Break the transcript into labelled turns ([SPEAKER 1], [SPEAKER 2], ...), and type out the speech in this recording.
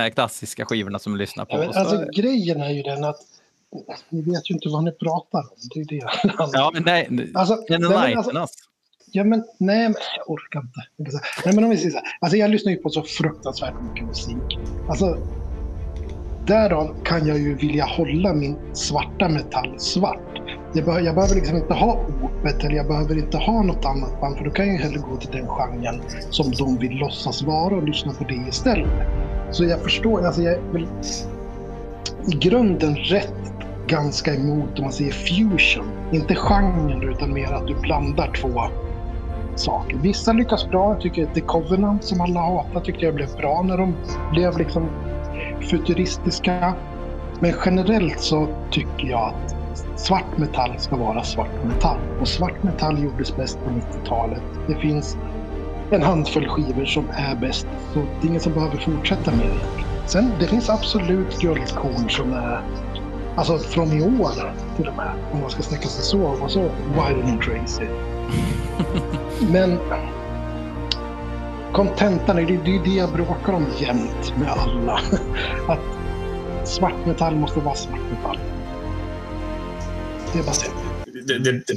[SPEAKER 1] här klassiska skivorna som vi lyssnar på.
[SPEAKER 2] Ja, men,
[SPEAKER 1] Så-
[SPEAKER 2] alltså, grejen är ju den att ni vet ju inte vad ni pratar om. Det är det.
[SPEAKER 1] ja, men nej,
[SPEAKER 2] Alltså,
[SPEAKER 1] enlighten
[SPEAKER 2] alltså,
[SPEAKER 1] us.
[SPEAKER 2] Ja, men nej, men jag orkar inte. Nej, men om vi säger så här. Alltså, jag lyssnar ju på så fruktansvärt mycket musik. Alltså, därav kan jag ju vilja hålla min svarta metall svart. Jag, be- jag behöver liksom inte ha Opet eller jag behöver inte ha något annat band för då kan jag ju hellre gå till den genren som de vill låtsas vara och lyssna på det istället. Så jag förstår, alltså jag är väl i grunden rätt ganska emot om man säger fusion. Inte genren utan mer att du blandar två saker. Vissa lyckas bra. Jag tycker The Covenant som alla hatar tyckte jag blev bra när de blev liksom futuristiska. Men generellt så tycker jag att svart metall ska vara svart metall. Och svart metall gjordes bäst på 90-talet. Det finns en handfull skivor som är bäst. Så det är ingen som behöver fortsätta med det. Sen det finns absolut guldkorn som är Alltså från i år till och med. Om man ska sträcka sig så. Och så wild and crazy. Men kontentan det, är det jag bråkar om jämt med alla. Att svart metall måste vara svart metall. Det är bara så.
[SPEAKER 3] det, det,